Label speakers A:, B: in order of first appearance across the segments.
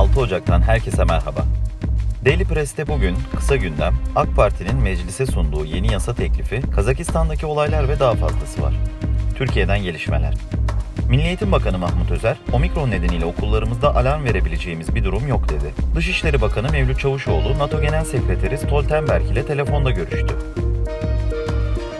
A: 6 Ocak'tan herkese merhaba. Daily Press'te bugün kısa gündem, AK Parti'nin meclise sunduğu yeni yasa teklifi, Kazakistan'daki olaylar ve daha fazlası var. Türkiye'den gelişmeler. Milli Eğitim Bakanı Mahmut Özer, omikron nedeniyle okullarımızda alarm verebileceğimiz bir durum yok dedi. Dışişleri Bakanı Mevlüt Çavuşoğlu, NATO Genel Sekreteri Stoltenberg ile telefonda görüştü.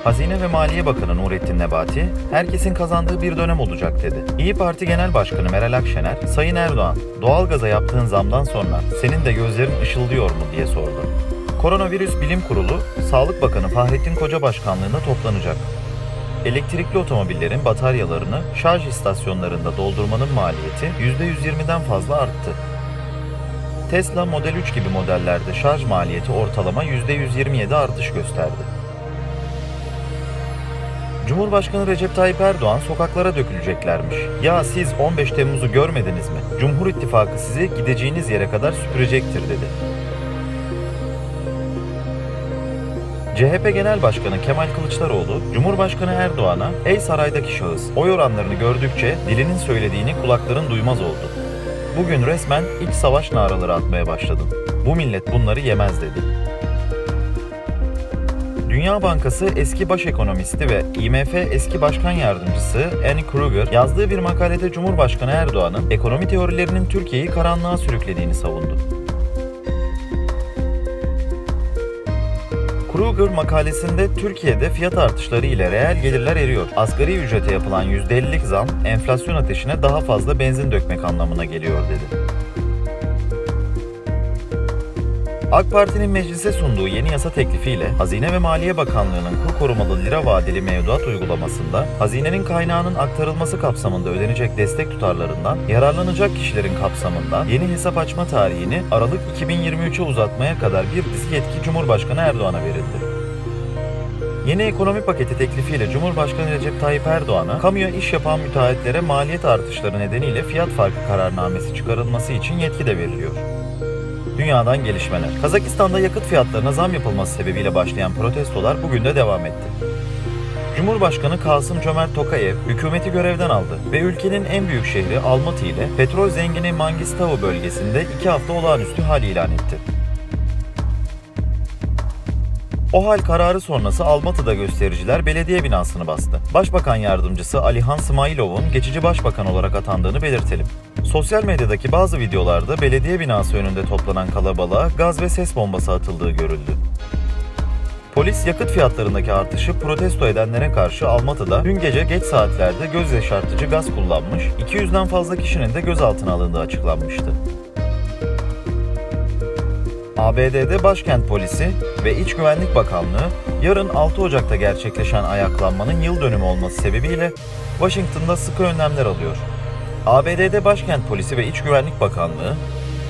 A: Hazine ve Maliye Bakanı Nurettin Nebati, herkesin kazandığı bir dönem olacak dedi. İyi Parti Genel Başkanı Meral Akşener, Sayın Erdoğan, doğalgaza yaptığın zamdan sonra senin de gözlerin ışıldıyor mu diye sordu. Koronavirüs Bilim Kurulu, Sağlık Bakanı Fahrettin Koca Başkanlığında toplanacak. Elektrikli otomobillerin bataryalarını şarj istasyonlarında doldurmanın maliyeti %120'den fazla arttı. Tesla Model 3 gibi modellerde şarj maliyeti ortalama %127 artış gösterdi. Cumhurbaşkanı Recep Tayyip Erdoğan sokaklara döküleceklermiş. Ya siz 15 Temmuz'u görmediniz mi? Cumhur İttifakı sizi gideceğiniz yere kadar süpürecektir dedi. CHP Genel Başkanı Kemal Kılıçdaroğlu, Cumhurbaşkanı Erdoğan'a ey saraydaki şahıs, oy oranlarını gördükçe dilinin söylediğini kulakların duymaz oldu. Bugün resmen iç savaş naraları atmaya başladın. Bu millet bunları yemez dedi. Dünya Bankası eski baş ekonomisti ve IMF eski başkan yardımcısı Annie Kruger yazdığı bir makalede Cumhurbaşkanı Erdoğan'ın ekonomi teorilerinin Türkiye'yi karanlığa sürüklediğini savundu. Kruger makalesinde Türkiye'de fiyat artışları ile reel gelirler eriyor. Asgari ücrete yapılan %50'lik zam enflasyon ateşine daha fazla benzin dökmek anlamına geliyor dedi. AK Parti'nin meclise sunduğu yeni yasa teklifiyle Hazine ve Maliye Bakanlığı'nın kur korumalı lira vadeli mevduat uygulamasında hazinenin kaynağının aktarılması kapsamında ödenecek destek tutarlarından yararlanacak kişilerin kapsamında yeni hesap açma tarihini Aralık 2023'e uzatmaya kadar bir dizi yetki Cumhurbaşkanı Erdoğan'a verildi. Yeni ekonomi paketi teklifiyle Cumhurbaşkanı Recep Tayyip Erdoğan'a kamuya iş yapan müteahhitlere maliyet artışları nedeniyle fiyat farkı kararnamesi çıkarılması için yetki de veriliyor. Dünyadan gelişmeler. Kazakistan'da yakıt fiyatlarına zam yapılması sebebiyle başlayan protestolar bugün de devam etti. Cumhurbaşkanı Kasım Cömert Tokayev hükümeti görevden aldı ve ülkenin en büyük şehri Almatı ile petrol zengini Mangistau bölgesinde iki hafta olağanüstü hal ilan etti. O hal kararı sonrası Almatı'da göstericiler belediye binasını bastı. Başbakan yardımcısı Alihan Smailov'un geçici başbakan olarak atandığını belirtelim. Sosyal medyadaki bazı videolarda belediye binası önünde toplanan kalabalığa gaz ve ses bombası atıldığı görüldü. Polis yakıt fiyatlarındaki artışı protesto edenlere karşı Almatı'da dün gece geç saatlerde göz yaşartıcı gaz kullanmış, 200'den fazla kişinin de gözaltına alındığı açıklanmıştı. ABD'de başkent polisi ve İç Güvenlik Bakanlığı yarın 6 Ocak'ta gerçekleşen ayaklanmanın yıl dönümü olması sebebiyle Washington'da sıkı önlemler alıyor. ABD'de başkent polisi ve İç Güvenlik Bakanlığı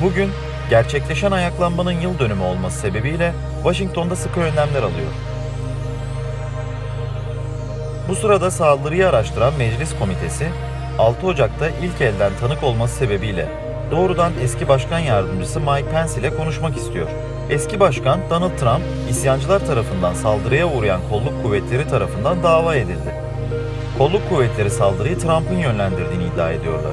A: bugün gerçekleşen ayaklanmanın yıl dönümü olması sebebiyle Washington'da sıkı önlemler alıyor. Bu sırada saldırıyı araştıran Meclis Komitesi 6 Ocak'ta ilk elden tanık olması sebebiyle doğrudan eski başkan yardımcısı Mike Pence ile konuşmak istiyor. Eski başkan Donald Trump, isyancılar tarafından saldırıya uğrayan kolluk kuvvetleri tarafından dava edildi. Kolluk kuvvetleri saldırıyı Trump'ın yönlendirdiğini iddia ediyorlar.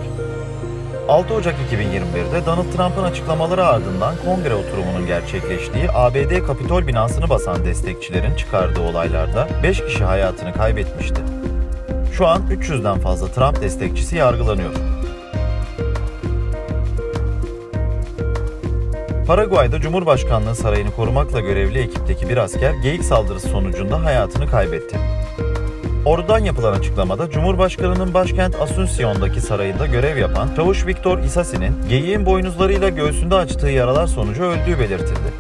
A: 6 Ocak 2021'de Donald Trump'ın açıklamaları ardından kongre oturumunun gerçekleştiği ABD Kapitol binasını basan destekçilerin çıkardığı olaylarda 5 kişi hayatını kaybetmişti. Şu an 300'den fazla Trump destekçisi yargılanıyor. Paraguay'da Cumhurbaşkanlığı sarayını korumakla görevli ekipteki bir asker geyik saldırısı sonucunda hayatını kaybetti. Ordudan yapılan açıklamada Cumhurbaşkanı'nın başkent Asunción'daki sarayında görev yapan Çavuş Viktor Isasi'nin geyiğin boynuzlarıyla göğsünde açtığı yaralar sonucu öldüğü belirtildi.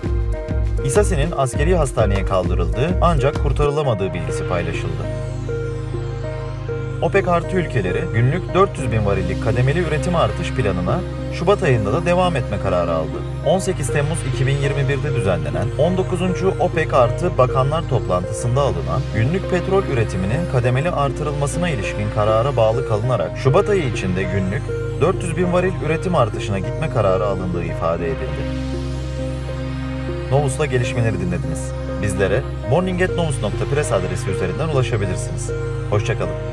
A: Isasi'nin askeri hastaneye kaldırıldığı ancak kurtarılamadığı bilgisi paylaşıldı. OPEC artı ülkeleri günlük 400 bin varillik kademeli üretim artış planına Şubat ayında da devam etme kararı aldı. 18 Temmuz 2021'de düzenlenen 19. OPEC artı bakanlar toplantısında alınan günlük petrol üretiminin kademeli artırılmasına ilişkin karara bağlı kalınarak Şubat ayı içinde günlük 400 bin varil üretim artışına gitme kararı alındığı ifade edildi. Novus'la gelişmeleri dinlediniz. Bizlere morningatnovus.press adresi üzerinden ulaşabilirsiniz. Hoşçakalın.